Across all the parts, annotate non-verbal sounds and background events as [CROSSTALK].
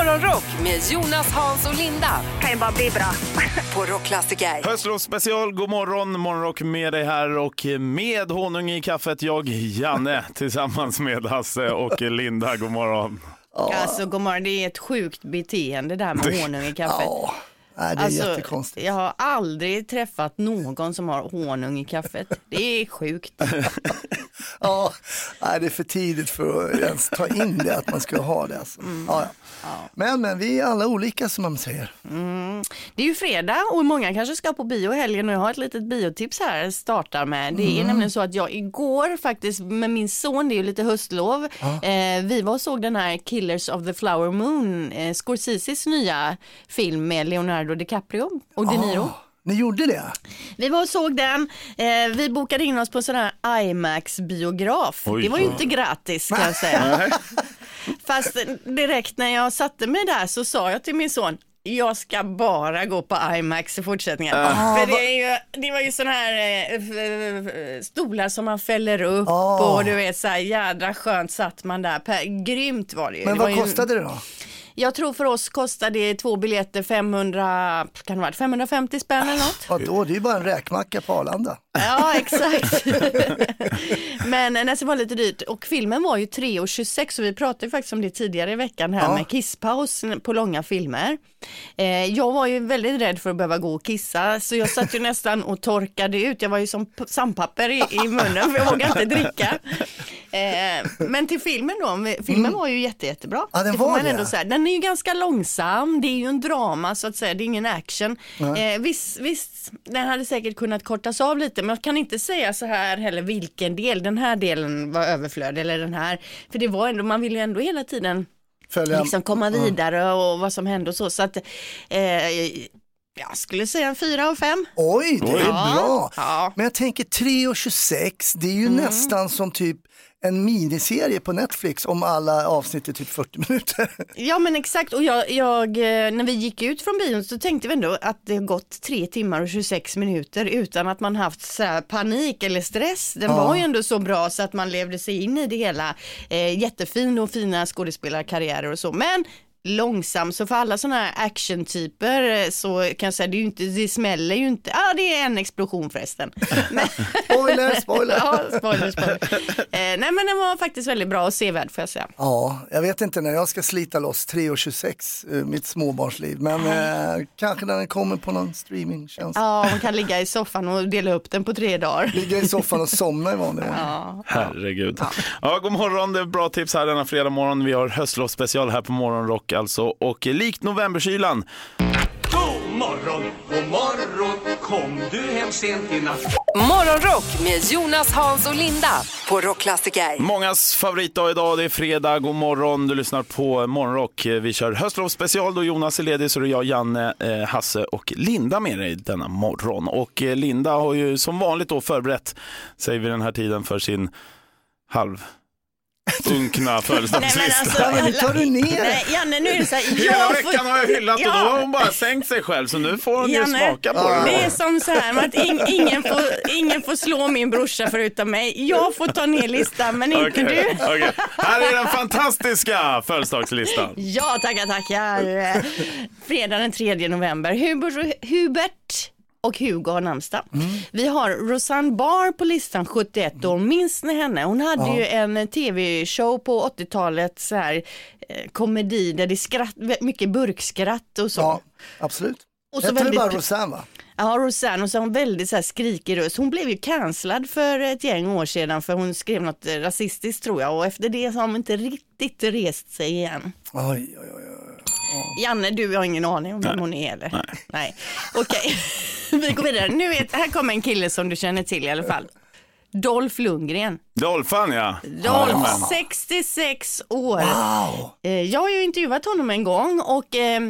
Morgonrock med Jonas, Hans och Linda kan ju bara bli bra. [LAUGHS] på Rockklassiker. Höstlovsspecial, god morgon, morgonrock med dig här och med honung i kaffet, jag Janne [LAUGHS] tillsammans med Hasse och Linda, god morgon. Alltså god morgon, det är ett sjukt beteende där med honung i kaffet. Nej, det är Alltså, jättekonstigt. jag har aldrig träffat någon som har honung i kaffet. Det är sjukt. [LAUGHS] Ja, nej, det är för tidigt för att ens ta in det att man ska ha det. Alltså. Mm. Ja, ja. Men, men vi är alla olika som man säger. Det är ju fredag och många kanske ska på bio i helgen och jag har ett litet biotips här startar med. Det är nämligen så att jag igår faktiskt med min son, det är ju lite höstlov, eh, vi var och såg den här Killers of the Flower Moon, eh, Scorseses nya film med Leonardo DiCaprio och De Niro. Ah, ni gjorde det? Vi var och såg den. Eh, vi bokade in oss på en sån här IMAX-biograf. Oj. Det var ju inte gratis kan jag säga. [LAUGHS] Fast direkt när jag satte mig där så sa jag till min son, jag ska bara gå på IMAX i fortsättningen. För det, är ju, det var ju sådana här eh, stolar som man fäller upp Ah. och du vet så här jädra skönt satt man där. Grymt var det ju. Men det vad ju, kostade det då? Jag tror för oss kostade det två biljetter 500, kan det vara 550 spänn eller något. Vadå, det är ju bara en räkmacka på Arlanda. Ja, exakt. [LAUGHS] Men eh, nästan var lite dyrt och filmen var ju 3.26 och vi pratade ju faktiskt om det tidigare i veckan här Ja. med kisspaus på långa filmer. Eh, jag var ju väldigt rädd för att behöva gå och kissa så jag satt ju [LAUGHS] nästan och torkade ut. Jag var ju som sandpapper i, i munnen för jag vågade inte dricka. Eh, men till filmen då, filmen var ju jätte, jättebra. Mm. Ja, den var det. ändå säga. Den är ju ganska långsam, det är ju en drama så att säga, det är ingen action. Eh, visst, visst, den hade säkert kunnat kortas av lite men jag kan inte säga så här heller vilken del, den här delen var överflödig eller den här. För det var ändå, man vill ju ändå hela tiden Följa... liksom komma vidare och vad som hände och så. Så att eh, jag skulle säga en fyra av fem. Oj, det är Ja. bra. Ja. Men jag tänker 3.26, det är ju Mm. nästan som typ en miniserie på Netflix om alla avsnitt är typ 40 minuter. [LAUGHS] Ja men exakt och jag, jag, eh, när vi gick ut från bion så tänkte vi ändå att det har gått 3 timmar och 26 minuter utan att man haft så panik eller stress. Den var ju ändå så bra så att man levde sig in i det hela. Eh, jättefin och fina skådespelarkarriärer och så men långsam så för alla sådana här actiontyper eh, så kan jag säga det, är ju inte, det smäller ju inte, ja ah, det är en explosion förresten. [LAUGHS] Men, Spoiler, spoiler. [LAUGHS] ja, spoiler, spoiler. Eh, nej men den var faktiskt väldigt bra och sevärd får jag säga. Ja, jag vet inte när jag ska slita loss 3.26, eh, mitt småbarnsliv, men eh, kanske när den kommer på någon streamingtjänst. Ja, man kan ligga i soffan och dela upp den på tre dagar. Ligga i soffan och somna i vanlig ordning. Ja. Herregud. Ja. god morgon, det är bra tips här denna fredag morgon. Vi har höstlovsspecial här på Morgonrock alltså och likt novemberkylan God morgon, god morgon, kom du hem sent i natt? Morgonrock med Jonas, Hans och Linda på Rockklassiker. Mångas favoritdag idag, det är fredag. God morgon, du lyssnar på Morgonrock. Vi kör höstlovsspecial då Jonas är ledig så är det jag, Janne, eh, Hasse och Linda med dig denna morgon. Och eh, Linda har ju som vanligt då förberett sig vid den här tiden för sin halv unkna Nej, födelsedagslista. Ja, men nu tar du ner det. Nej, Janne, nu är det så här. Hela Jag veckan har jag hyllat och då har hon bara sänkt sig själv så nu får hon ju Janne, smaka på det. Det är som så här att ing, ingen, får, ingen får slå min brorsa förutom mig. Jag får ta ner listan men inte Okej, du. okej. Här är den fantastiska födelsedagslistan. Ja, tackar, tackar. Fredag den 3 november. Hubert, Hubert och Hugo har namnsdag. Vi har Rosanne Barr på listan 71 år. Minns ni henne? Hon hade ju en tv-show på 80-talet, så här eh, komedi där det är skratt, mycket burkskratt och så. Ja, absolut. Och så Hette det väldigt- bara Rosanne va? Ja, Rosanne och så har hon väldigt så här skrikig röst. Hon blev ju cancellad för ett gäng år sedan för hon skrev något eh, rasistiskt tror jag och efter det så har hon inte riktigt rest sig igen. Oj, oj, oj. Janne, du har ingen aning om vem hon är eller? Nej. Nej. Okej, [LAUGHS] vi går vidare. Nu vet, här kommer en kille som du känner till i alla fall. Dolph Lundgren. Dolphan ja. Dolph, Jajamän. 66 år. Wow. Eh, Jag har ju intervjuat honom en gång och eh,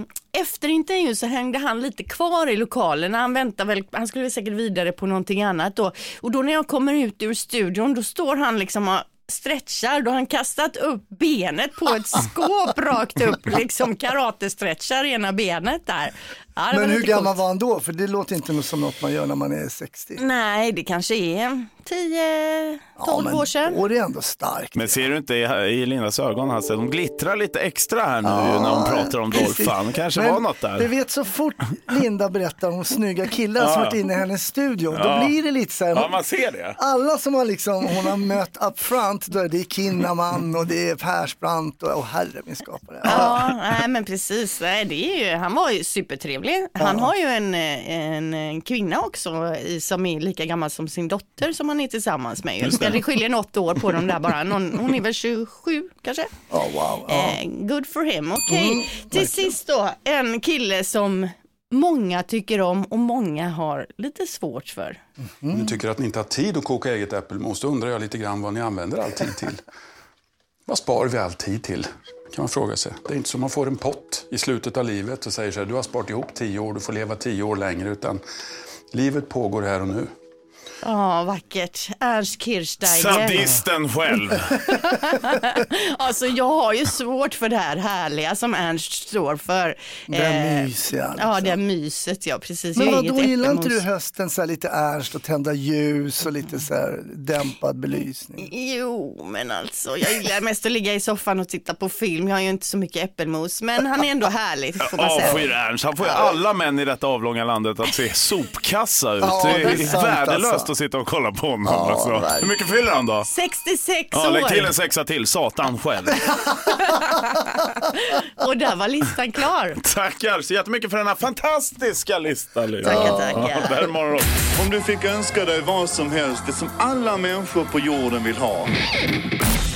efter intervjun så hängde han lite kvar i lokalen. Han väntade väl, han skulle väl säkert vidare på någonting annat då. Och då när jag kommer ut ur studion då står han liksom och stretchar, då har han kastat upp benet på ett skåp rakt upp, liksom karatestretchar ena benet där. Ja, det Men hur gammal coolt. var han då? För det låter inte som något man gör när man är 60. Nej, det kanske är 10-12 Ja, men år sedan. Då är det ändå starkt. Men ser du inte i, Lindas ögon, Hasse? De glittrar lite extra här nu ju när hon pratar om Dolphan. kanske Men var något Du där. vet så fort Linda berättar om snygga killar som varit inne i hennes studio, Ja. då blir det lite så här. Ja, man ser det. Alla som har liksom, hon har mött up front, då är det Kinnaman och det är Persbrandt och, och herre min skapare. Ja, nej, men precis. Det är ju, han var ju supertrevlig. Han har ju en, eh, en, en kvinna också som är lika gammal som sin dotter som han är tillsammans med. Just det. Det skiljer något år på dem där bara. Någon, hon är väl 27 kanske? Ja, wow. Ja. Eh, good for him. Okej, Mm, till sist då en kille som många tycker om och många har lite svårt för. Ni tycker att ni inte har tid att koka eget äppelmos. Då undrar jag lite grann vad ni använder all tid till. [LAUGHS] Vad sparar vi all tid till? Kan man fråga sig. Det är inte som man får en pott i slutet av livet och säger så här, du har sparat ihop tio år, du får leva tio år längre. Utan livet pågår här och nu. Ja, vackert. Ernst Kirchsteiger. Sadisten själv. [LAUGHS] Alltså jag har ju svårt för det här härliga som Ernst står för. Det Eh, mysiga. Liksom. Ja, det är myset, ja precis. Men Jag har vad då inget gillar inte du hösten så här lite Ernst och tända ljus och lite så här dämpad belysning? Jo, men alltså jag gillar mest att ligga i soffan och titta på film. Jag har ju inte så mycket äppelmos, men han är ändå härlig får man säga. Avskyr Ernst. Han får ju alla män i detta avlånga landet att se sopkassa ut. Ja, det är, det är värdelöst alltså. Att sitta och kolla på honom. Ja, alltså. Hur mycket fyller han då? 66 Ja, lägg till år en sexa till, satan själv. [LAUGHS] och där var listan klar. Tackar så jättemycket för denna fantastiska lista. Tackar, Ja, tackar. morgon. Om du fick önska dig vad som helst, det som alla människor på jorden vill ha.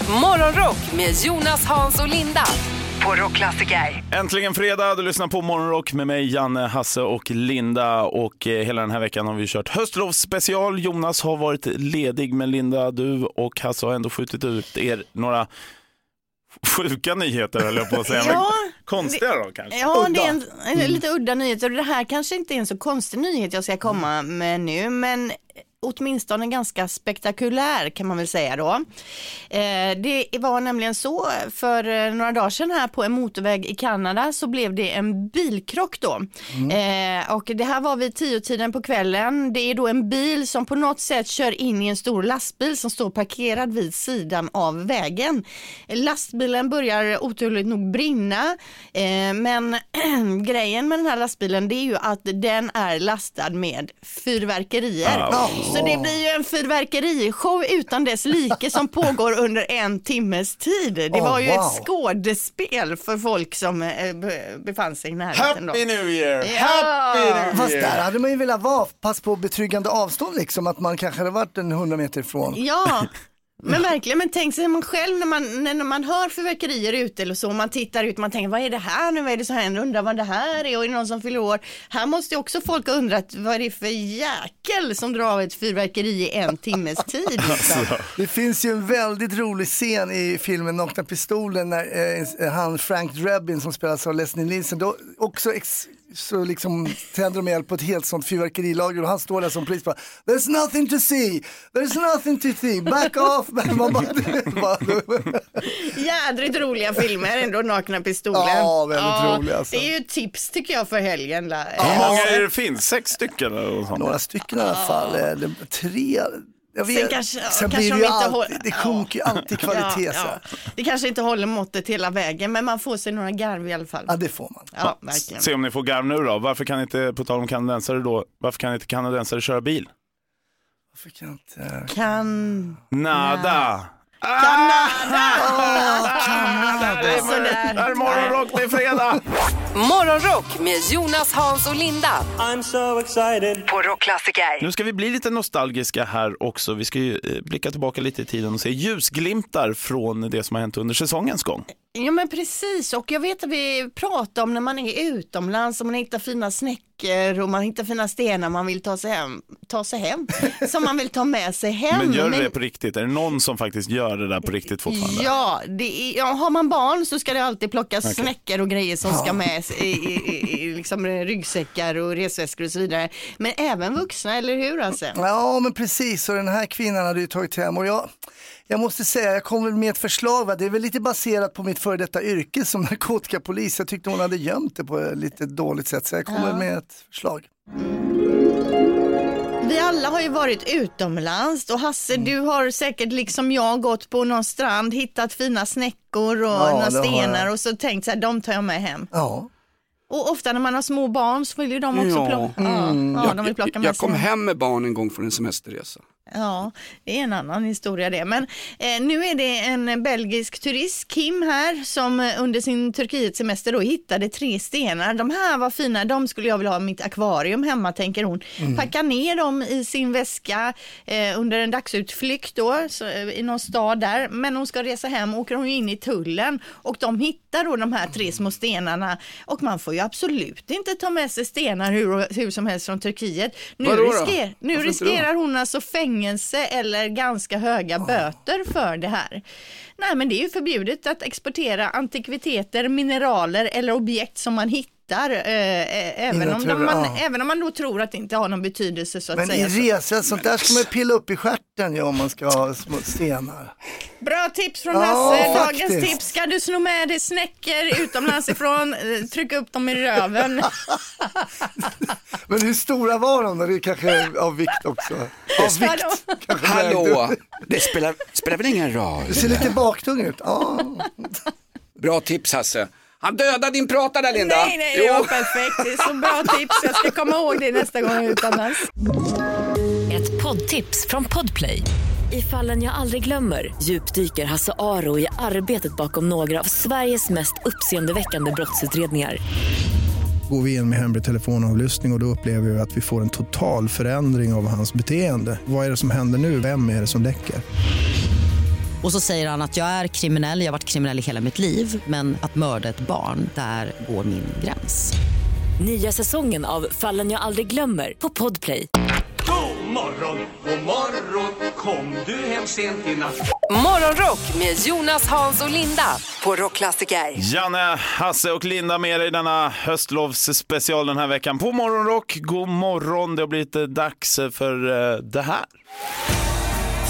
Morgonrock med Jonas, Hans och Linda på Rockklassiker. Äntligen fredag, du lyssnar på Morgonrock med mig, Janne, Hasse och Linda. Och eh, hela den här veckan har vi kört höstlovsspecial. Jonas har varit ledig, men Linda, du och Hasse har ändå skjutit ut er några sjuka nyheter, höll jag på att säga. Ja, konstiga då kanske? Ja, det är en, Mm. en lite udda nyhet och det här kanske inte är en så konstig nyhet jag ska komma med nu, men åtminstone ganska spektakulär kan man väl säga då. Eh, det var nämligen så för eh, några dagar sedan här på en motorväg i Kanada så blev det en bilkrock då. Eh, och det här var vid tio-tiden på kvällen. Det är då en bil som på något sätt kör in i en stor lastbil som står parkerad vid sidan av vägen. Lastbilen börjar oturligt nog brinna, eh, men [CLEARS THROAT] grejen med den här lastbilen det är ju att den är lastad med fyrverkerier. Så det blir ju en fyrverkerishow utan dess like som pågår under en timmes tid. Det Oh, var ju wow. ett skådespel för folk som eh, be- befann sig i närheten. Då. Happy New Year! Ja. Happy New Fast Year! där hade man ju velat vara, pass på betryggande avstånd liksom, att man kanske hade varit en 100 meter ifrån. Ja, men verkligen. Men tänk sig man själv när man, när man hör fyrverkerier ute eller så, man tittar ut, man tänker vad är det här nu, vad är det som händer, undrar vad det här är och är det någon som fyller år? Här måste ju också folk ha undrat vad är det för jäkel som drar av ett fyrverkeri i en timmes [LAUGHS] tid. Liksom. Det finns ju en väldigt rolig scen i filmen Nakna Pistolen när eh, han Frank Drebin som spelas av Leslie Nielsen, då också ex- så liksom tänder de eld på ett helt sånt fyrverkerilager och han står där som polis bara There's nothing to see, there's nothing to see, back off. [LAUGHS] [LAUGHS] Jädrigt roliga filmer ändå, Nakna Pistolen. Ja, väldigt roliga, alltså. Det är ju tips tycker jag för helgen. Där. Hur många är det finns? Sex stycken? Eller något sånt? några stycken i alla fall, eller tre. Jag vet, Sen kanske- sen kanske blir det de ju inte alltid, håller- det sjunker ju alltid kvalitet Ja, ja. Det kanske inte håller måttet hela vägen, men man får sig några garv i alla fall. Ja, det får man. Ja, verkligen. Se om ni får garv nu då. Varför kan inte, på tal om kanadensare då, varför kan inte kanadensare köra bil? Varför kan inte... Kan... Nada! Sådär. Det här är morgonrock, det är fredag! Morgonrock med Jonas, Hans och Linda I'm so excited. på Rockklassiker. Nu ska vi bli lite nostalgiska här också. Vi ska ju eh, blicka tillbaka lite i tiden och se ljusglimtar från det som har hänt under säsongens gång. Ja men precis och jag vet att vi pratar om när man är utomlands och man hittar fina snäckor och man hittar fina stenar man vill ta sig hem, ta sig hem [LAUGHS] som man vill ta med sig hem. Men gör du det på riktigt? Är det någon som faktiskt gör det där på riktigt fortfarande? Ja, det är, ja, har man barn så ska det alltid plockas snäckor och grejer som ska med i, i, i, i liksom ryggsäckar och resväskor och så vidare. Men även vuxna, eller hur alltså? Ja men precis, och den här kvinnan hade ju tagit hem och jag, jag måste säga, jag kommer med ett förslag, va? det är väl lite baserat på mitt före detta yrke som [LAUGHS] narkotikapolis. Jag tyckte hon hade gömt det på ett lite dåligt sätt så jag kommer med ett förslag. Vi alla har ju varit utomlands och Hasse du har säkert liksom jag gått på någon strand, hittat fina snäckor och Ja, några stenar och så tänkt så här, de tar jag med hem. Ja. Och ofta när man har små barn så vill ju de också Ja. plocka, ja, ja, de vill plocka jag, jag kom hem med barn en gång från en semesterresa. Ja, det är en annan historia det. Men eh, nu är det en belgisk turist, Kim här, som eh, under sin Turkiet-semester då hittade tre stenar. De här var fina, de skulle jag vilja ha i mitt akvarium hemma, tänker hon. Packar ner dem i sin väska eh, under en dagsutflykt då, så, eh, i någon stad där. Men hon ska resa hem, åker hon in i tullen och de hittar då de här tre små stenarna. Och man får ju absolut inte ta med sig stenar hur, hur som helst från Turkiet. Nu, risker, nu riskerar hon alltså fängelse eller ganska höga böter för det här. Nej men det är ju förbjudet att exportera antikviteter, mineraler eller objekt som man hittar eh, eh, även, om naturen, man, ja. även om man då tror att det inte har någon betydelse så att Men säga. i Så. resa, sånt där ska man pilla upp i stjärten ja, om man ska ha små stenar. Bra tips från Ja, Hasse. Dagens faktiskt. tips. Ska du sno med dig snäckor utomlands ifrån, [LAUGHS] eh, tryck upp dem i röven. [LAUGHS] Men hur stora var de då? Det är kanske av vikt också. Av vikt kanske Hallå, det spelar, spelar väl ingen roll? Du ser lite baktung ut. Ja. Bra tips Hasse. Han dödade din prata där Linda. Nej, nej, det var perfekt. Det är så bra [LAUGHS] tips. Jag ska komma ihåg det nästa gång utomlands. Ett poddtips från Podplay. I fallen jag aldrig glömmer djupdyker Hasse Aro i arbetet bakom några av Sveriges mest uppseendeväckande brottsutredningar. Går vi in med hemlig telefonavlyssning och, och då upplever vi att vi får en total förändring av hans beteende. Vad är det som händer nu? Vem är det som läcker? Och så säger han att jag är kriminell, jag har varit kriminell i hela mitt liv men att mörda ett barn, där går min gräns. Nya säsongen av Fallen jag aldrig glömmer på Podplay. God morgon, god morgon Kom du hem sent i natt Morgonrock med Jonas, Hans och Linda på Rockklassiker. Janne, Hasse och Linda med er i denna höstlovsspecial den här veckan på Morgonrock. God morgon, det har blivit dags för eh, det här.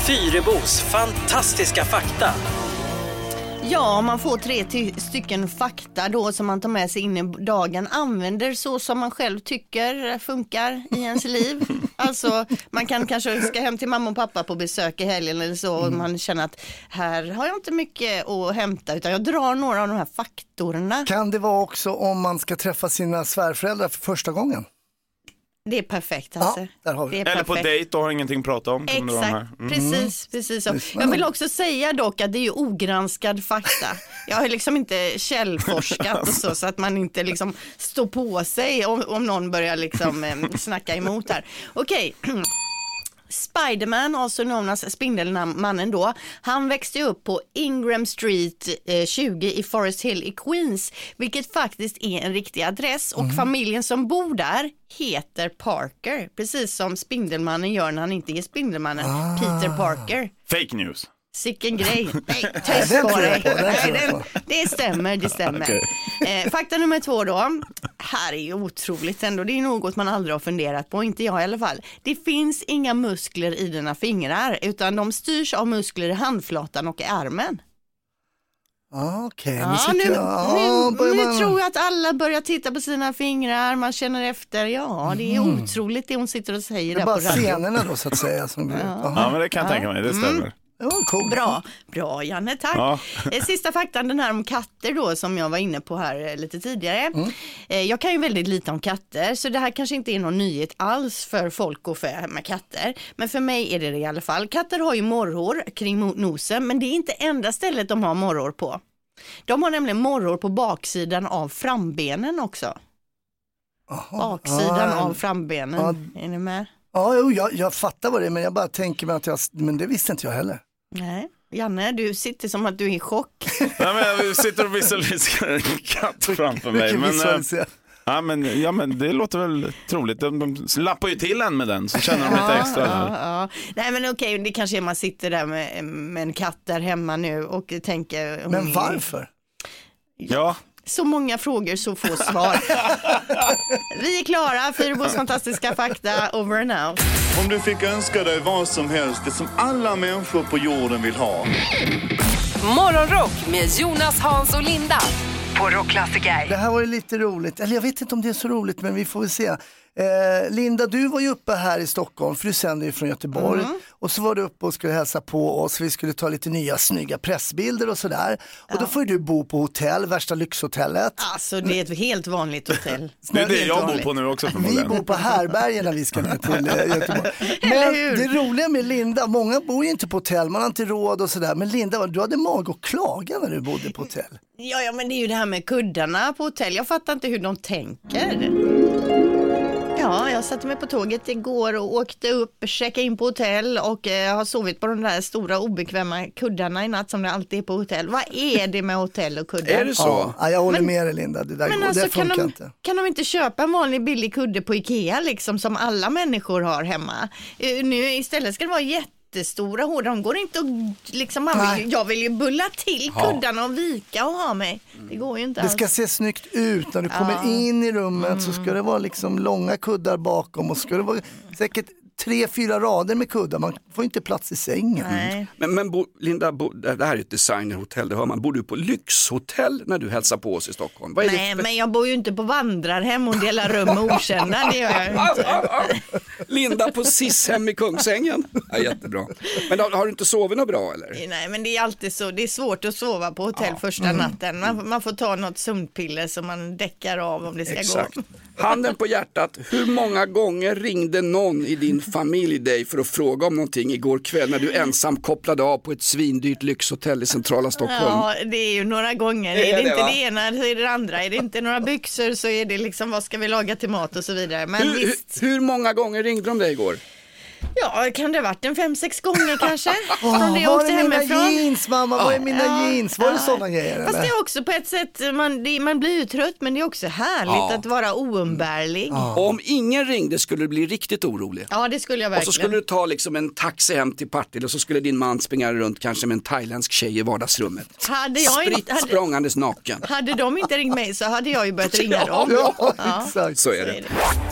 Fyrebos fantastiska fakta. Ja, man får tre ty- stycken fakta då som man tar med sig in i dagen, använder så som man själv tycker funkar i ens liv. [LAUGHS] Alltså, man kan kanske ska hem till mamma och pappa på besök i helgen eller så och man känner att här har jag inte mycket att hämta utan jag drar några av de här faktorerna. Kan det vara också om man ska träffa sina svärföräldrar för första gången? Det är perfekt alltså. Ja, där har vi det. är Eller på perfekt. dejt och har ingenting att prata om. Exakt, här. Mm. precis, precis så. Lyssna Jag vill också säga dock att det är ju ogranskad fakta. Jag har liksom inte källforskat och så, så att man inte liksom står på sig om, om någon börjar liksom eh, snacka emot här. Okej. Spiderman, also known as Spindelmannen då, han växte upp på Ingram Street eh, 20 i Forest Hill i Queens, vilket faktiskt är en riktig adress och familjen som bor där heter Parker, precis som Spindelmannen gör när han inte är Spindelmannen, Peter Parker. Fake news. Sicken grej. [LAUGHS] Nej, [LAUGHS] den tyst tror på jag dig. på, den Nej, tror jag den- på. Det stämmer, det stämmer. Eh, fakta nummer två då. Här är ju otroligt ändå. Det är något man aldrig har funderat på, inte jag i alla fall. Det finns inga muskler i dina fingrar, utan de styrs av muskler i handflatan och i armen. Ja, Okej, nu Ja, sitter nu, jag... Ja, nu, börjar nu man- tror jag att alla börjar titta på sina fingrar, man känner efter. Ja, det är otroligt det hon sitter och säger Det är där bara på scenerna då så att säga. Som blir... Ja, Jaha. men det kan jag tänka mig. Det Mm. stämmer. Var coolt. Bra, bra Janne, tack. Ja. Eh, Sista faktan, den här om katter då som jag var inne på här eh, lite tidigare. Eh, Jag kan ju väldigt lite om katter så det här kanske inte är någon nyhet alls för folk och för med katter. Men för mig är det det i alla fall. Katter har ju morrhår kring nosen men det är inte enda stället de har morrhår på. De har nämligen morrhår på baksidan av frambenen också. Baksidan Ja, av frambenen. Är ni med? Ja, jo, jag, jag fattar vad det är men jag bara tänker mig att jag, men det visste inte jag heller. Nej. Janne, du sitter som att du är i chock. [LAUGHS] Nej, men jag sitter och visualiserar en katt framför mig. Men, eh. Ja men, ja, men det låter väl troligt. De, de lappar ju till en med den så känner de lite extra. Ja, ja. Nej men okej, det kanske är man sitter där med, med en katt där hemma nu och tänker. Men är- varför? Ja. Så många frågor, så få svar. [LAUGHS] Vi är klara, Fyrebos fantastiska fakta, over and out. Om du fick önska dig vad som helst, det som alla människor på jorden vill ha. Morgonrock med Jonas, Hans och Linda på Rockklassiker. Det här var ju lite roligt, eller jag vet inte om det är så roligt men vi får väl se. Eh, Linda, du var ju uppe här i Stockholm för du sänder ju från Göteborg Mm. och så var du uppe och skulle hälsa på oss, vi skulle ta lite nya snygga pressbilder och sådär. Och då får ju du bo på hotell, värsta lyxhotellet. Alltså det är ett helt vanligt hotell. [LAUGHS] Det är det jag bor på nu också Vi förmodligen. bor på härbergen när vi ska ner till eh, Göteborg. [LAUGHS] Men det roliga med Linda, många bor ju inte på hotell, man har inte råd och sådär. Men Linda, du hade mag att klaga när du bodde på hotell. Ja, ja, men det är ju det här med kuddarna på hotell. Jag fattar inte hur de tänker. Ja, jag satte mig på tåget igår och åkte upp, checkade in på hotell och eh, har sovit på de där stora obekväma kuddarna i natt som det alltid är på hotell. Vad är det med hotell och kuddar? Ja, ja, jag håller Men- med dig Linda, det där Men går, alltså det kan funkar de, inte. kan de inte köpa en vanlig billig kudde på Ikea liksom som alla människor har hemma? Eh, Nu istället ska det vara jättestora hårda, de går inte att liksom, man vill, ju- jag vill ju bulla till Ja. kuddarna och vika och ha mig. Det går ju inte Det alls. ska se snyggt ut när du kommer in i rummet så ska det vara liksom långa kuddar bakom och ska det vara säkert tre, fyra rader med kuddar. Man får inte plats i sängen. Men, men bo, Linda, bo, det här är ett designerhotell, det hör man. Bor du på lyxhotell när du hälsar på oss i Stockholm? Vad är Nej, det? men jag bor ju inte på vandrarhem och delar rum med okända. Det gör jag inte. [LAUGHS] Linda på SIS-hem i Kungsängen. Ja, jättebra. Men har, har du inte sovit något bra eller? Nej, men det är alltid så. Det är svårt att sova på hotell första Mm. natten. Man, man får ta något sömnpiller som man däckar av om det ska Exakt. gå. Handen på hjärtat, hur många gånger ringde någon i din familj dig för att fråga om någonting igår kväll när du [LAUGHS] ensam kopplade av på ett svindyrt lyxhotell i centrala Stockholm? Ja, det är ju några gånger. Det är är det, det, inte va? det ena så är det det andra. Är det inte några byxor så är det liksom vad ska vi laga till mat och så vidare. Men Hur, visst, hur, hur många gånger ringde de dig igår? Ja, kan det ha varit en fem, sex gånger kanske? [LAUGHS] Från det jag var åkte är mina hemifrån. jeans mamma? Var är mina Ja, jeans? Var det ja. sådana grejer? Fast det eller? är också på ett sätt, man, det, man blir ju trött men det är också härligt Ja. att vara oumbärlig. Ja. Och om ingen ringde skulle du bli riktigt orolig. det skulle jag Och verkligen. så skulle du ta liksom en taxi hem till Partille och så skulle din man springa runt kanske med en thailändsk tjej i vardagsrummet. Hade, jag Spritt inte, hade, språngandes naken. hade de inte ringt mig så hade jag ju börjat [LAUGHS] ringa dem. Ja, exakt. Så är det.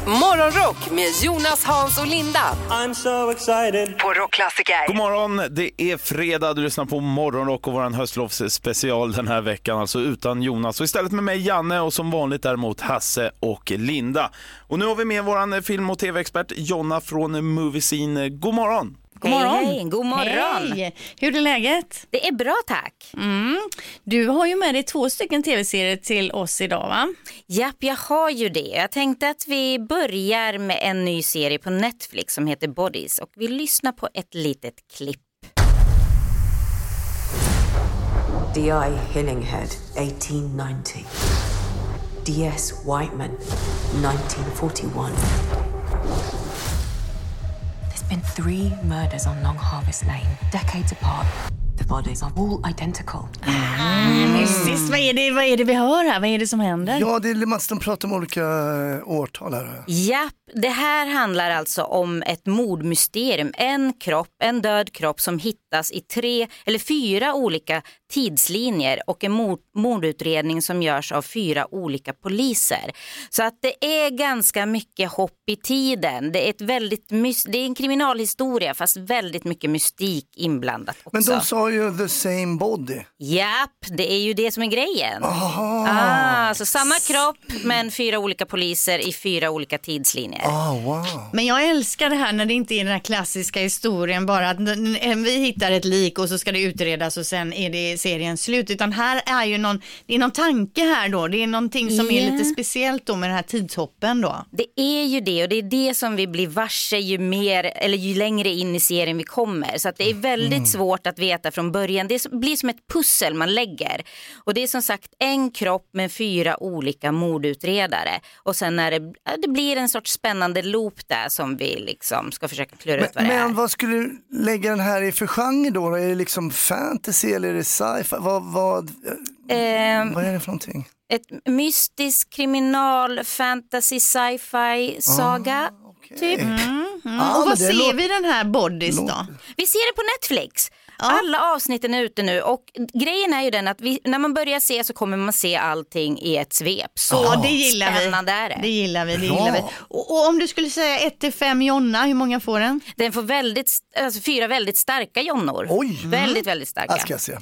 Morgonrock med Jonas, Hans och Linda I'm so excited. på Rockklassiker. God morgon, det är fredag, du lyssnar på Morgonrock och vår höstlovsspecial den här veckan, alltså utan Jonas. Och istället med mig Janne och som vanligt däremot Hasse och Linda. Och nu har vi med vår film och tv-expert Jonna från Moviescene. God morgon! God morgon. Hej, hej, god morgon. Hej. Hur är läget? Det är bra tack. Mm. Du har ju med dig två stycken tv-serier till oss idag va? Japp, jag har ju det. Jag tänkte att vi börjar med en ny serie på Netflix som heter Bodies och vi lyssnar på ett litet klipp. D.I. Hillinghead, 1890. D.S. Whiteman, 1941. Been three murders on Long Harvest Lane, decades apart. The bodies are all identical. Mm. Mystiskt, vad är, det, vad är det vi hör här? Vad är det som händer? Ja, det är Mats, de pratar om olika eh, årtal här. Japp, det här handlar alltså om ett mordmysterium. En kropp, en död kropp som hittas i tre eller fyra olika tidslinjer och en mord, mordutredning som görs av fyra olika poliser. Så att det är ganska mycket hopp i tiden. Det är, ett väldigt, det är en kriminalhistoria fast väldigt mycket mystik inblandat också. Men de sa ju the same body. Japp, det är ju det som är grejen. Aha. Ah, så samma kropp men fyra olika poliser i fyra olika tidslinjer. Ah, wow. Men jag älskar det här när det inte är den här klassiska historien bara att vi hittar ett lik och så ska det utredas och sen är det serien slut. Utan här är ju någon, det är någon tanke här då. Det är någonting som är Ja. lite speciellt då med den här tidshoppen då. Det är ju det och det är det som vi blir varse ju mer eller ju längre in i serien vi kommer. Så att det är väldigt Mm. svårt att veta från början. Det är blir som ett pussel man lägger. Och det är som sagt en kropp med fyra olika mordutredare. Och sen när det, det blir en sorts spännande loop där som vi liksom ska försöka klura ut vad Men, det är. men vad skulle du lägga den här i för genre då? Är det liksom fantasy eller är det sci-fi? Vad, vad, Ehm, vad är det för någonting? ett mystisk kriminal fantasy sci-fi saga. Typ. Mm. Mm. Ja, och men vad ser låter- vi den här Bodies då? Vi ser det på Netflix. Alla avsnitten är ute nu och grejen är ju den att vi, när man börjar se så kommer man se allting i ett svep. Så Ja, det gillar vi. spännande är det. Det gillar vi, det Bra. gillar vi. Och, och om du skulle säga 1 till 5 Jonna, hur många får den? Den får väldigt, alltså fyra väldigt starka jonnor. Oj. Väldigt, väldigt starka. Ska jag se.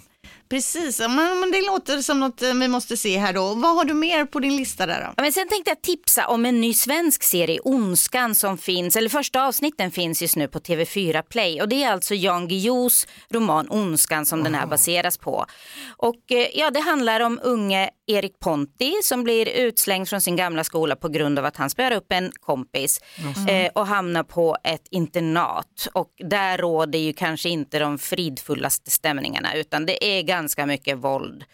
Precis, men, det låter som något eh, vi måste se här då. Vad har du mer på din lista där då? Ja, men sen tänkte jag tipsa om en ny svensk serie, Ondskan, som finns, eller första avsnitten finns just nu på TV4 Play. Och det är alltså Jan Guillous roman Ondskan som den här baseras på. Och eh, ja, det handlar om unge Erik Ponti som blir utslängd från sin gamla skola på grund av att han spöar upp en kompis eh, och hamnar på ett internat. Och där råder ju kanske inte de fridfullaste stämningarna utan det är ganska mycket våld.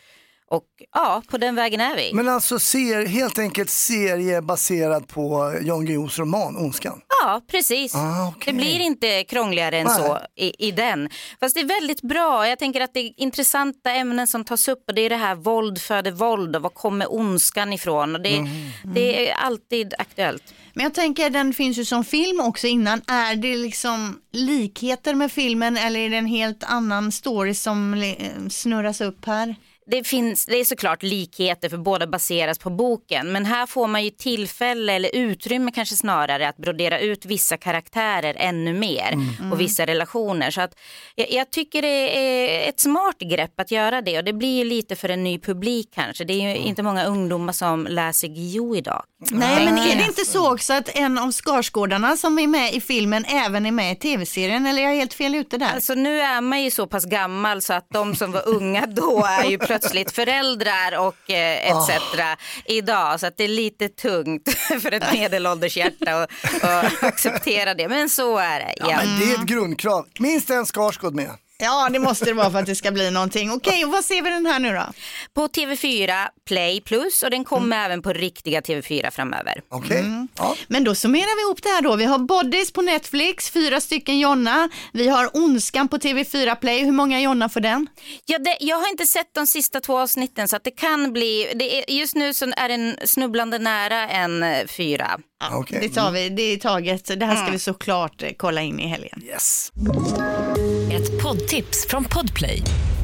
Och ja, på den vägen är vi. Men alltså ser, helt enkelt serie baserad på Jan Guillous roman Ondskan. Ja, precis. Ah, Det blir inte krångligare än Nej. så i, i den. Fast det är väldigt bra. Jag tänker att det är intressanta ämnen som tas upp och det är det här våld föder våld och var kommer ondskan ifrån? Och det, det är alltid aktuellt. Men jag tänker den finns ju som film också innan. Är det liksom likheter med filmen eller är det en helt annan story som eh, snurras upp här? Det, finns, det är såklart likheter för båda baseras på boken men här får man ju tillfälle eller utrymme kanske snarare att brodera ut vissa karaktärer ännu mer Mm. och vissa relationer. Så att jag, jag tycker det är ett smart grepp att göra det och det blir ju lite för en ny publik kanske. Det är ju inte många ungdomar som läser Guillou idag. Nej, men är det inte så också att en av Skarsgårdarna som är med i filmen även är med i tv-serien? Eller är jag helt fel ute där? Alltså nu är man ju så pass gammal så att de som var unga då är ju plötsligt [LAUGHS] föräldrar och eh, etc. idag. Så att det är lite tungt [LAUGHS] för ett medelålders hjärta att, acceptera det. Men så är det. Ja, men det är ett grundkrav. Minst en Skarsgård med. Ja, det måste det vara för att det ska bli någonting. Okej, och vad ser vi den här nu då? På TV4 Play Plus och den kommer även på riktiga TV4 framöver. Okej. Men då summerar vi ihop det här då. Vi har Bodies på Netflix, fyra stycken Jonna. Vi har Ondskan på TV4 Play. Hur många Jonna för den? Ja, det, jag har inte sett de sista två avsnitten så att det kan bli, det är, just nu så är den snubblande nära en eh, fyra. Det tar vi, det är taget. Det här ska Mm. vi såklart eh, kolla in i helgen. Yes. Ett poddtips från Podplay.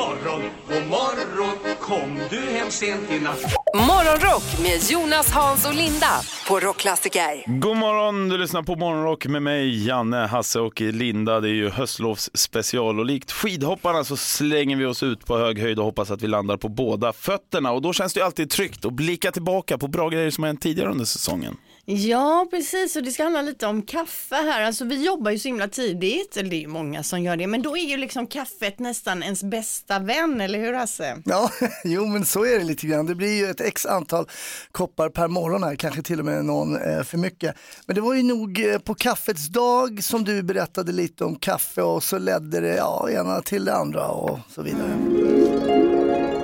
Morgon, god morgon Kom du hem sent i natt Morgonrock med Jonas, Hans och Linda på Rockklassiker. God morgon, du lyssnar på Morgonrock med mig, Janne, Hasse och Linda. Det är ju höstlovsspecial och likt skidhopparna så slänger vi oss ut på hög höjd och hoppas att vi landar på båda fötterna. Och då känns det ju alltid tryggt att blicka tillbaka på bra grejer som har hänt tidigare under säsongen. Ja, precis. Och det ska handla lite om kaffe här. Alltså vi jobbar ju så himla tidigt, eller det är ju många som gör det, men då är ju liksom kaffet nästan ens bästa vän, eller hur Hasse? Ja, [LAUGHS] jo men så är det lite grann. Det blir ju ett x antal koppar per morgon här, kanske till och med någon eh, för mycket. Men det var ju nog eh, på kaffets dag som du berättade lite om kaffe och så ledde det ja, ena till det andra och så vidare.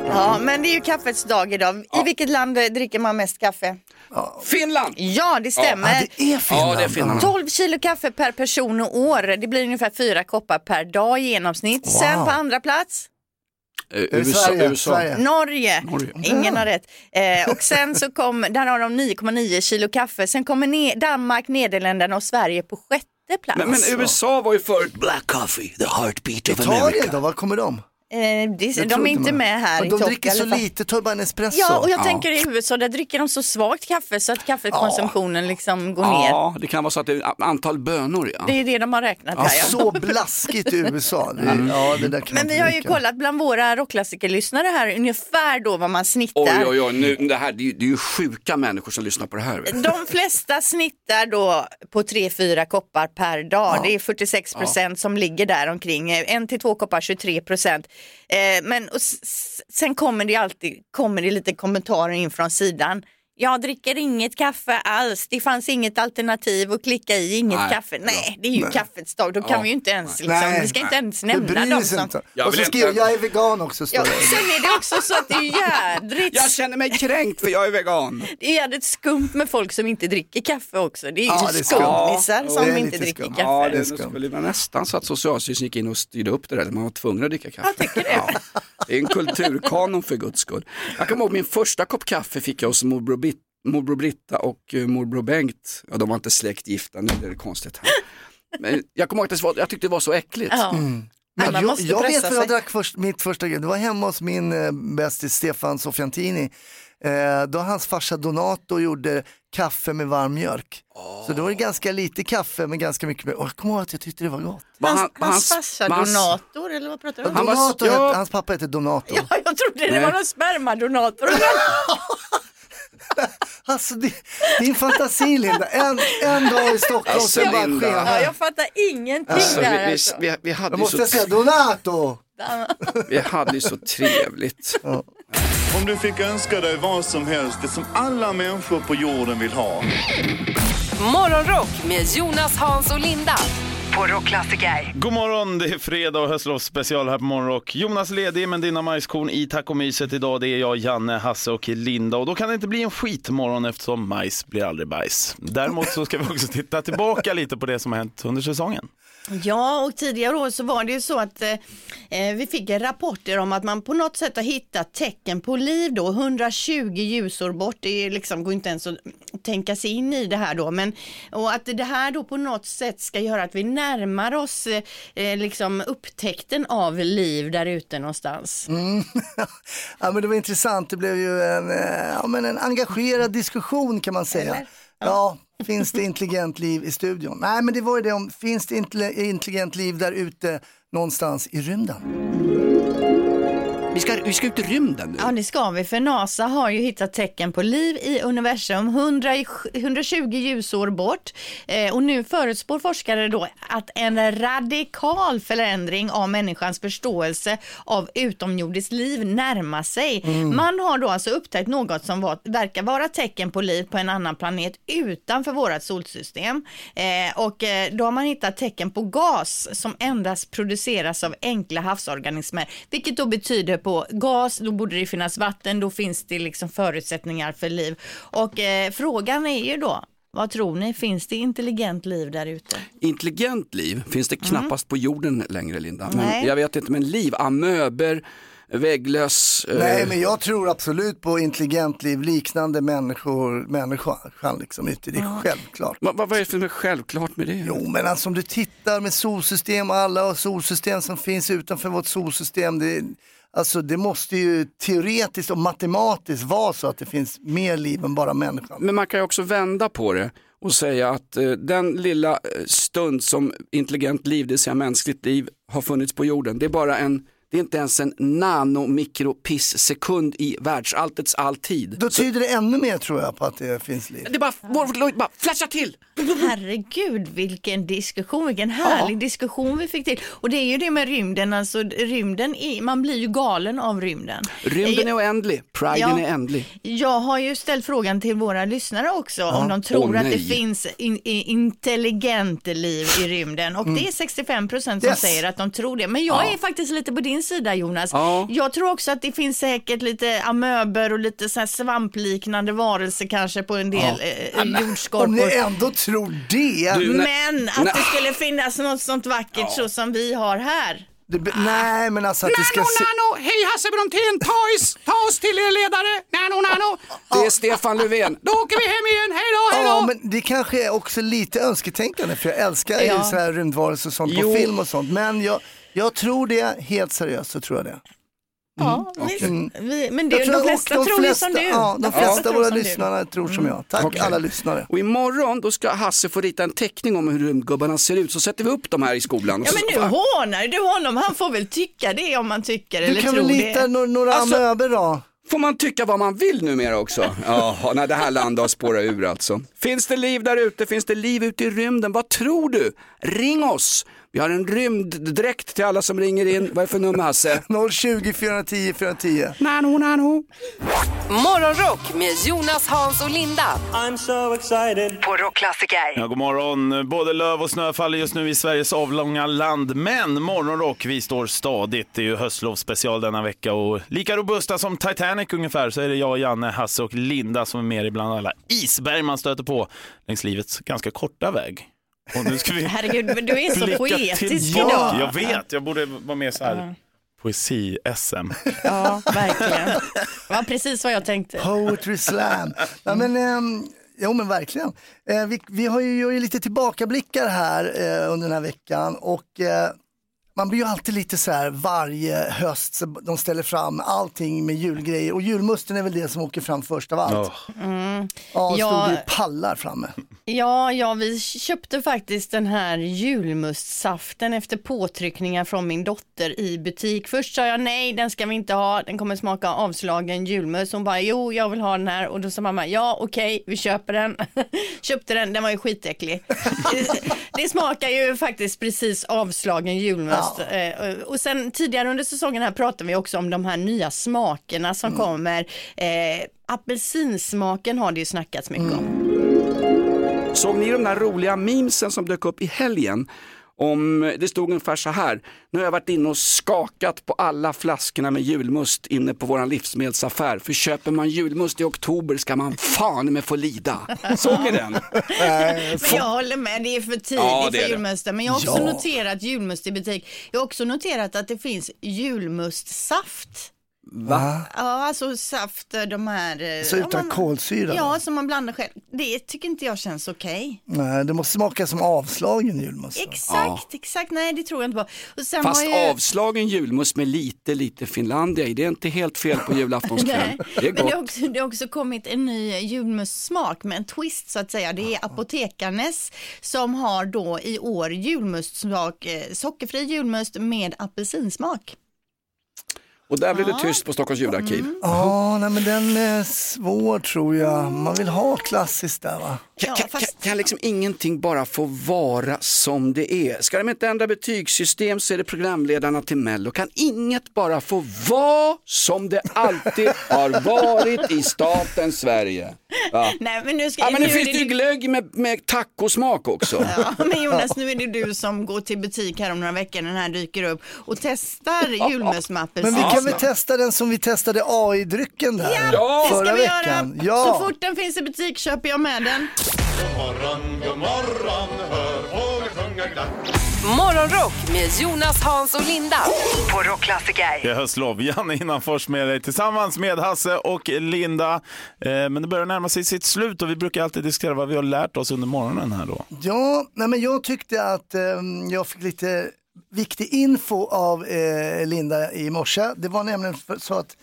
Ja, men det är ju kaffets dag idag. I vilket land dricker man mest kaffe? Finland! Ja, det stämmer. Ja, det är Finland. Ja, det är Finland. 12 kilo kaffe per person och år. Det blir ungefär fyra koppar per dag i genomsnitt. Sen på andra plats? Eh, USA, USA. Norge. Norge. Ingen har rätt. Eh, och sen så kom, där har de 9,9 kilo kaffe. Sen kommer ne- Danmark, Nederländerna och Sverige på sjätte plats. Men, men USA var ju förut Black Coffee, the heartbeat of Italien America. då, var kommer de? Eh, det, de är inte man- med här Men i De topp dricker så lite, tar bara en espresso. Ja, och jag tänker i USA, där dricker de så svagt kaffe så att kaffekonsumtionen liksom går ner. Ja, det kan vara så att det är antal bönor. Ja. Det är det de har räknat Ja, här. Ja. så blaskigt i USA. Det, [LAUGHS] Mm. ja, det där kan Men vi har ju kollat bland våra rockklassikerlyssnare här ungefär då vad man snittar. Oj, oj, oj, nu, det, här, det, är ju, det är ju sjuka människor som lyssnar på det här. De flesta snittar då på 3-4 koppar per dag. Det är 46 procent som ligger där omkring. En till två koppar 23 procent. Eh, men och s- sen kommer det alltid kommer det lite kommentarer in från sidan. Jag dricker inget kaffe alls. Det fanns inget alternativ att klicka i inget Nej. kaffe. Nej, det är ju Nej. kaffets dag. Då kan Ja. vi ju inte ens, liksom, Nej. vi ska inte ens nämna dem som... inte. Jag Och så skriver inte- jag är vegan också. Står Ja, det. sen är det också så att det är [LAUGHS] jädrigt, Jag känner mig kränkt för jag är vegan. det är jädrigt skumt med folk som inte dricker kaffe också. Det är ju Ja, det är skummisar Ja, som inte dricker skumt. kaffe. Ja, det, skulle vara nästan så att Socialstyrelsen gick in och styrde upp det där. Man var tvungen att dricka kaffe. Jag tycker det. Ja, det är en kulturkanon för guds skull. Jag kommer ihåg min första kopp kaffe fick jag hos morbror, morbror Britta och uh, morbror Bengt. Ja, de var inte släktgifta, nu är det konstigt här. Men jag kommer ihåg att det var, jag tyckte det var så äckligt. Ja. Men jag, jag vet vad jag sig. drack först, mitt första grej. Det var hemma hos min eh, bästis Stefan Sofiantini. Eh, då hans farsa Donato gjorde kaffe med varm mjölk. Så då var det ganska lite kaffe men ganska mycket mjölk. Och jag kommer ihåg att jag tyckte det var gott. Hans, han- hans, hans- farsa, hans- donator eller vad pratar du om? Han Donato, ja. hans pappa hette Donato. Ja, jag trodde det Nej. var någon spermadonator. [LAUGHS] [LAUGHS] [LAUGHS] Alltså det, din fantasi Linda, en, en dag i Stockholm Alltså, sen bara Linda. Ja, jag fattar ingenting Alltså, vi, där. vi, Alltså. vi, vi, hade ju måste så, jag säga Donato. vi hade ju så trevligt. Om du fick önska dig vad som helst, det som alla människor på jorden vill ha. Morgonrock med Jonas, Hans och Linda på Rockklassiker. God morgon, det är fredag och höstlovsspecial här på Morgonrock. Jonas är ledig men dina majskorn i tacomyset idag det är jag, Janne, Hasse och Linda och då kan det inte bli en skitmorgon eftersom majs blir aldrig bajs. Däremot så ska vi också titta tillbaka lite på det som har hänt under säsongen. Ja, och tidigare år så var det ju så att eh, eh, vi fick rapporter om att man på något sätt har hittat tecken på liv då, 120 ljusår bort, det är liksom, går inte ens att tänka sig in i det här då, men och att det här då på något sätt ska göra att vi närmar oss eh, eh, liksom upptäckten av liv där ute någonstans. Mm. [LAUGHS] ja, men det var intressant, det blev ju en, eh, ja, men en engagerad diskussion kan man säga. Ja. finns det intelligent liv i studion? Nej, men det var ju det om, finns det intelligent liv där ute någonstans i rymden? Vi ska, vi ska ut i rymden nu. Ja, det ska vi, för NASA har ju hittat tecken på liv i universum 100, i- 120 ljusår bort. Eh, och nu förutspår forskare då att en radikal förändring av människans förståelse av utomjordiskt liv närmar sig. Mm. Man har då alltså upptäckt något som var, verkar vara tecken på liv på en annan planet utanför vårt solsystem. Eh, och eh, då har man hittat tecken på gas som endast produceras av enkla havsorganismer, vilket då betyder på gas, då borde det finnas vatten, då finns det liksom förutsättningar för liv. Och eh, frågan är ju då, vad tror ni, finns det intelligent liv där ute? Intelligent liv finns det knappast på jorden längre Linda. Men Nej. jag vet inte, men liv, amöber, vägglöss. eh, Nej, men jag tror absolut på intelligent liv liknande människor, människan liksom ute. Det är självklart. Vad, vad är det för något självklart med det? Jo, men alltså om du tittar med solsystem och alla solsystem som finns utanför vårt solsystem. Det, alltså det måste ju teoretiskt och matematiskt vara så att det finns mer liv än bara människan. Men man kan ju också vända på det och säga att eh, den lilla eh, stund som intelligent liv, det vill säga mänskligt liv, har funnits på jorden, det är bara en det är inte ens en nanomikropiss-sekund i världsalltets alltid. Då tyder det ännu mer tror jag på att det finns liv. Det är bara, vår, bara flasha till! Herregud vilken diskussion, vilken härlig diskussion vi fick till. Och det är ju det med rymden, alltså rymden, är, man blir ju galen av rymden. Rymden är oändlig, priden Ja. är ändlig. Jag har ju ställt frågan till våra lyssnare också Ja. om de tror Åh, att det finns in, intelligent liv i rymden och Mm. det är 65 procent som Yes. säger att de tror det. Men jag Ja. är faktiskt lite på din sida Jonas. Ja. Jag tror också att det finns säkert lite amöber och lite så här svampliknande varelser kanske på en del Ja. eh, jordskorpor. Om ni ändå tror det. Men att det skulle finnas något sånt vackert så som vi har här. Det, be- nej, men alltså att det ska Nano, se... nano, hej Hasse Brontén, ta oss, ta oss till er ledare, nano, nano. Det är Stefan Löfven, då åker vi hem igen, hej då, hej då. Ja, men det kanske är också lite önsketänkande för jag älskar ju Ja. så här rymdvarelser och sånt Jo. på film och sånt. Men jag, jag tror det, helt seriöst så tror jag det. Ja, visst. Mm. Vi, men det, Jag tror- de flesta de tror ju flesta- som du. Ja, de flesta tror av våra som du. lyssnare tror som jag. Tack Okej. alla lyssnare. Och imorgon då ska Hasse få rita en teckning om hur rymdgubbarna ser ut, så sätter vi upp dem här i skolan. Ja men nu hånar du honom, han får väl tycka det om man tycker Du eller kan tror väl lita det. no- några Alltså- amöber då? Får man tycka vad man vill numera också? [LAUGHS] Jaha, när det här landet har spårat ur alltså. Finns det liv där ute? Finns det liv ute i rymden? Vad tror du? Ring oss! Vi har en rymddräkt till alla som ringer in. Vad är för nummer Hasse? 020 410 410. Nano, nano. Morgonrock med Jonas, Hans och Linda. I'm so excited. På Rockklassiker. Ja, god morgon. Både löv och snö faller just nu i Sveriges avlånga land. Men morgonrock, vi står stadigt. Det är ju höstlovsspecial denna vecka och lika robusta som Titanic ungefär så är det jag, Janne, Hasse och Linda som är med ibland alla isberg man stöter på längs livets ganska korta väg. Och nu ska vi [LAUGHS] Herregud, men du är så blicka poetisk tillbaka. idag. Jag vet, jag borde vara mer så här poesi-SM. Ja, verkligen. Det var precis vad jag tänkte. Poetry slam. Ja, men, ehm, jo men verkligen. Eh, vi, vi har ju, gör ju lite tillbakablickar här eh, under den här veckan och eh, man blir ju alltid lite så här varje höst så de ställer fram allting med julgrejer och julmusten är väl det som åker fram först av allt. Mm. Ja, stod Ja. det pallar framme. Ja, ja, vi köpte faktiskt den här julmustsaften efter påtryckningar från min dotter i butik. Först sa jag nej, den ska vi inte ha, den kommer smaka avslagen julmust. Hon bara, jo, jag vill ha den här och då sa mamma, ja, okej, vi köper den. [LAUGHS] Köpte den, den var ju skitäcklig. [LAUGHS] det smakar ju faktiskt precis avslagen julmust. Eh, Och sen tidigare under säsongen här pratade vi också om de här nya smakerna som Mm. kommer. Eh, apelsinsmaken har det ju snackats mycket om. Såg ni de där roliga memesen som dök upp i helgen? Om, det stod ungefär så här, nu har jag varit inne och skakat på alla flaskorna med julmust inne på våran livsmedelsaffär. För köper man julmust i oktober ska man fan med få lida. Såg ni den? [LAUGHS] Men jag håller med, det är för tidigt Ja, för julmusten. Men jag har också Ja. noterat julmust i butik. Jag har också noterat att det finns julmustsaft. Va? Ja, alltså saft, eh, de här... eh, Så ja, utan man- kolsyra? Ja, som man blandar själv. Det tycker inte jag känns okej. Nej, det måste smaka som avslagen julmust. Exakt, exakt. Nej, det tror jag inte på. Och sen Fast jag... avslagen julmust med lite, lite Finlandia i, det är inte helt fel på julaftonskväll. [LAUGHS] Det är men det har, gott. också, det har också kommit en ny julmustsmak med en twist så att säga. Det är Apotekarnes som har då i år julmustsmak, eh, sockerfri julmust med apelsinsmak. Och där blev det tyst på Stockholms ljudarkiv. Ja, nej men den är svår tror jag. Man vill ha klassiskt där va? Kan, kan, kan, kan liksom ingenting bara få vara som det är? Ska de inte ändra betygssystem så är det programledarna till Mello. Kan inget bara få vara som det alltid har varit i staten Sverige? Va? Nej, men nu ska Ja, men nu nu finns det ju glögg med, med tacosmak också. Ja, men Jonas, nu är det du som går till butik här om några veckor när den här dyker upp och testar julmust med Men vi kan väl testa den som vi testade AI-drycken där Ja, det förra ska vi veckan. göra. Ja. Så fort den finns i butik köper jag med den. God morgon, god morgon, hör fåglar sjunga glatt. Morgonrock med Jonas, Hans och Linda. På Rockklassiker. Det är höstlov. Janne Innanfors med dig tillsammans med Hasse och Linda. Eh, men det börjar närma sig sitt slut och vi brukar alltid diskutera vad vi har lärt oss under morgonen här då. Ja, nej men jag tyckte att ehm, jag fick lite viktig info av eh, Linda i morse. Det var nämligen så att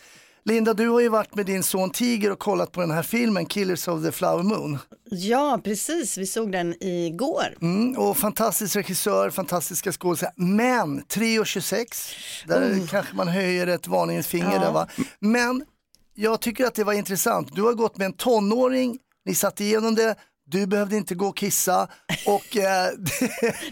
Linda, du har ju varit med din son Tiger och kollat på den här filmen Killers of the Flower Moon. Ja, precis. Vi såg den igår. Mm, och fantastisk regissör, fantastiska skådespelare. Men 3.26, där Mm. kanske man höjer ett varningens finger Ja. där va. Men jag tycker att det var intressant. Du har gått med en tonåring, ni satt igenom det, du behövde inte gå och kissa och eh, [LAUGHS]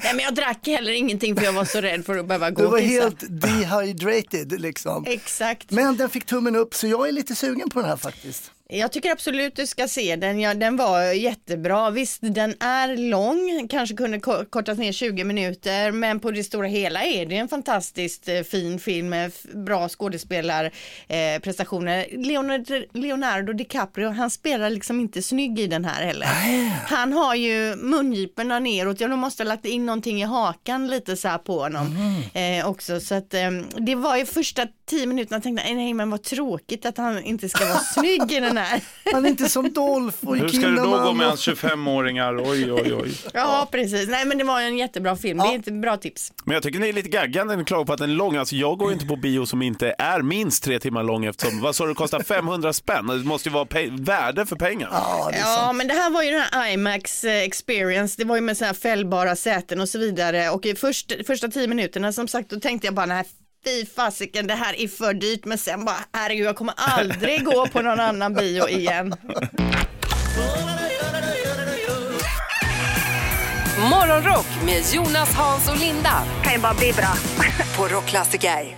Nej, men jag drack heller ingenting för jag var så rädd för att behöva gå du var och kissa. helt dehydrated liksom. Exakt. Men den fick tummen upp så jag är lite sugen på den här faktiskt. Jag tycker absolut du ska se den. Ja, den var jättebra. Visst, den är lång, kanske kunde ko- kortas ner 20 minuter, men på det stora hela är det en fantastiskt eh, fin film med bra skådespelarprestationer. Eh. Leonardo, Leonardo DiCaprio, han spelar liksom inte snygg i den här heller. Han har ju mungiporna neråt, ja, de måste ha lagt in någonting i hakan lite så här på honom eh, också. Så att eh, det var ju första tio minuterna jag tänkte, nej men vad tråkigt att han inte ska vara snygg i den här. [LAUGHS] Han är inte som Dolph och Hur ska det då gå med och- hans 25-åringar? Oj, oj, oj. Ja, precis. Nej, men det var en jättebra film. Det är ett bra tips. Men jag tycker ni är lite gaggande när ni klagar på att den är lång. Alltså jag går inte på bio som inte är minst tre timmar lång eftersom, vad sa du, kostar 500 spänn? Det måste ju vara värde för pengarna. Ja, men det här var ju den här IMAX eh, experience. Det var ju med så här fällbara säten och så vidare. Och i först, första tio minuterna som sagt, då tänkte jag bara, nej, fy fasiken det här är för dyrt men sen bara herregud jag kommer aldrig gå på någon annan bio igen. Morgonrock med Jonas, Hans och Linda. Kan ju bara bli bra. på Rockklassiker.